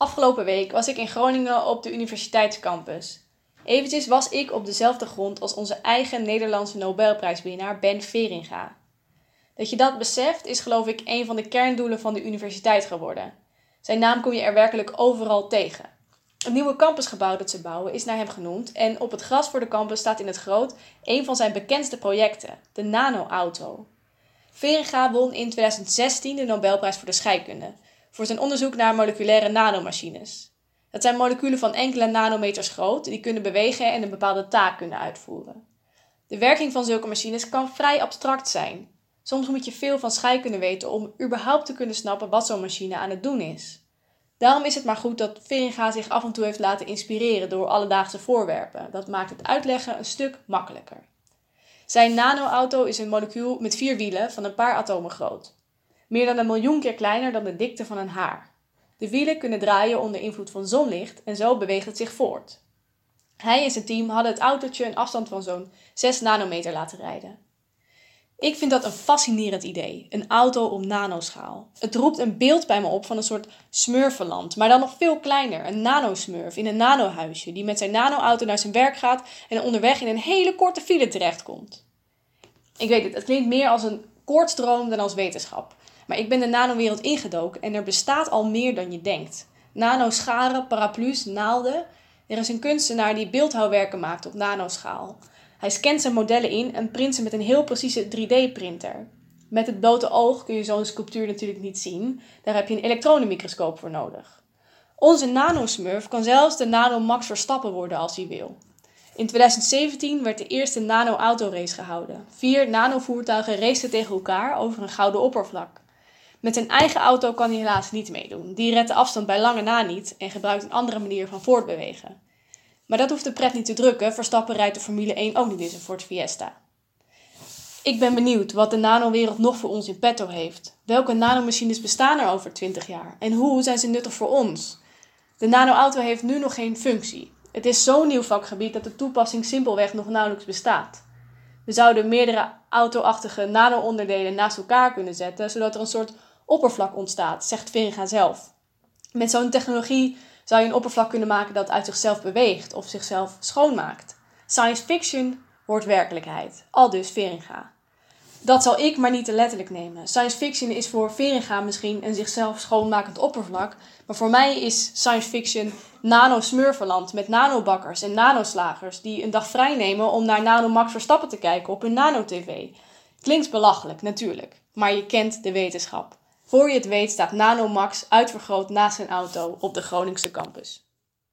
Afgelopen week was ik in Groningen op de universiteitscampus. Eventjes was ik op dezelfde grond als onze eigen Nederlandse Nobelprijswinnaar Ben Veringa. Dat je dat beseft is geloof ik een van de kerndoelen van de universiteit geworden. Zijn naam kom je er werkelijk overal tegen. Het nieuwe campusgebouw dat ze bouwen is naar hem genoemd en op het gras voor de campus staat in het groot een van zijn bekendste projecten, de nano-auto. Veringa won in 2016 de Nobelprijs voor de scheikunde voor zijn onderzoek naar moleculaire nanomachines. Dat zijn moleculen van enkele nanometers groot die kunnen bewegen en een bepaalde taak kunnen uitvoeren. De werking van zulke machines kan vrij abstract zijn. Soms moet je veel van scheikunde weten om überhaupt te kunnen snappen wat zo'n machine aan het doen is. Daarom is het maar goed dat Veringa zich af en toe heeft laten inspireren door alledaagse voorwerpen. Dat maakt het uitleggen een stuk makkelijker. Zijn nanoauto is een molecuul met vier wielen van een paar atomen groot meer dan een miljoen keer kleiner dan de dikte van een haar. De wielen kunnen draaien onder invloed van zonlicht en zo beweegt het zich voort. Hij en zijn team hadden het autootje een afstand van zo'n 6 nanometer laten rijden. Ik vind dat een fascinerend idee, een auto op nanoschaal. Het roept een beeld bij me op van een soort smurfenland, maar dan nog veel kleiner, een nanosmurf in een nanohuisje die met zijn nanoauto naar zijn werk gaat en onderweg in een hele korte file terechtkomt. Ik weet het, het klinkt meer als een koortsdroom dan als wetenschap. Maar ik ben de nanowereld ingedoken en er bestaat al meer dan je denkt. Nanoscharen, paraplu's, naalden. Er is een kunstenaar die beeldhouwwerken maakt op nanoschaal. Hij scant zijn modellen in en print ze met een heel precieze 3D-printer. Met het blote oog kun je zo'n sculptuur natuurlijk niet zien. Daar heb je een elektronenmicroscoop voor nodig. Onze nanosmurf kan zelfs de nano Max Verstappen worden als hij wil. In 2017 werd de eerste nano-autorace gehouden. Vier nanovoertuigen racen tegen elkaar over een gouden oppervlak. Met zijn eigen auto kan hij helaas niet meedoen. Die redt de afstand bij lange na niet en gebruikt een andere manier van voortbewegen. Maar dat hoeft de pret niet te drukken. Verstappen rijdt de Formule 1 ook niet in zijn Ford Fiesta. Ik ben benieuwd wat de nanowereld nog voor ons in petto heeft. Welke nanomachines bestaan er over 20 jaar? En hoe zijn ze nuttig voor ons? De nanoauto heeft nu nog geen functie. Het is zo'n nieuw vakgebied dat de toepassing simpelweg nog nauwelijks bestaat. We zouden meerdere auto-achtige nano-onderdelen naast elkaar kunnen zetten, zodat er een soort oppervlak ontstaat, zegt Veringa zelf. Met zo'n technologie zou je een oppervlak kunnen maken dat uit zichzelf beweegt of zichzelf schoonmaakt. Science fiction wordt werkelijkheid, al dus Veringa. Dat zal ik maar niet te letterlijk nemen. Science fiction is voor Veringa misschien een zichzelf schoonmakend oppervlak, maar voor mij is science fiction nano-smurferland met nanobakkers en nanoslagers die een dag vrij nemen om naar Nano Max Verstappen te kijken op hun nano-tv. Klinkt belachelijk, natuurlijk, maar je kent de wetenschap. Voor je het weet staat Nanomax uitvergroot naast zijn auto op de Groningse campus.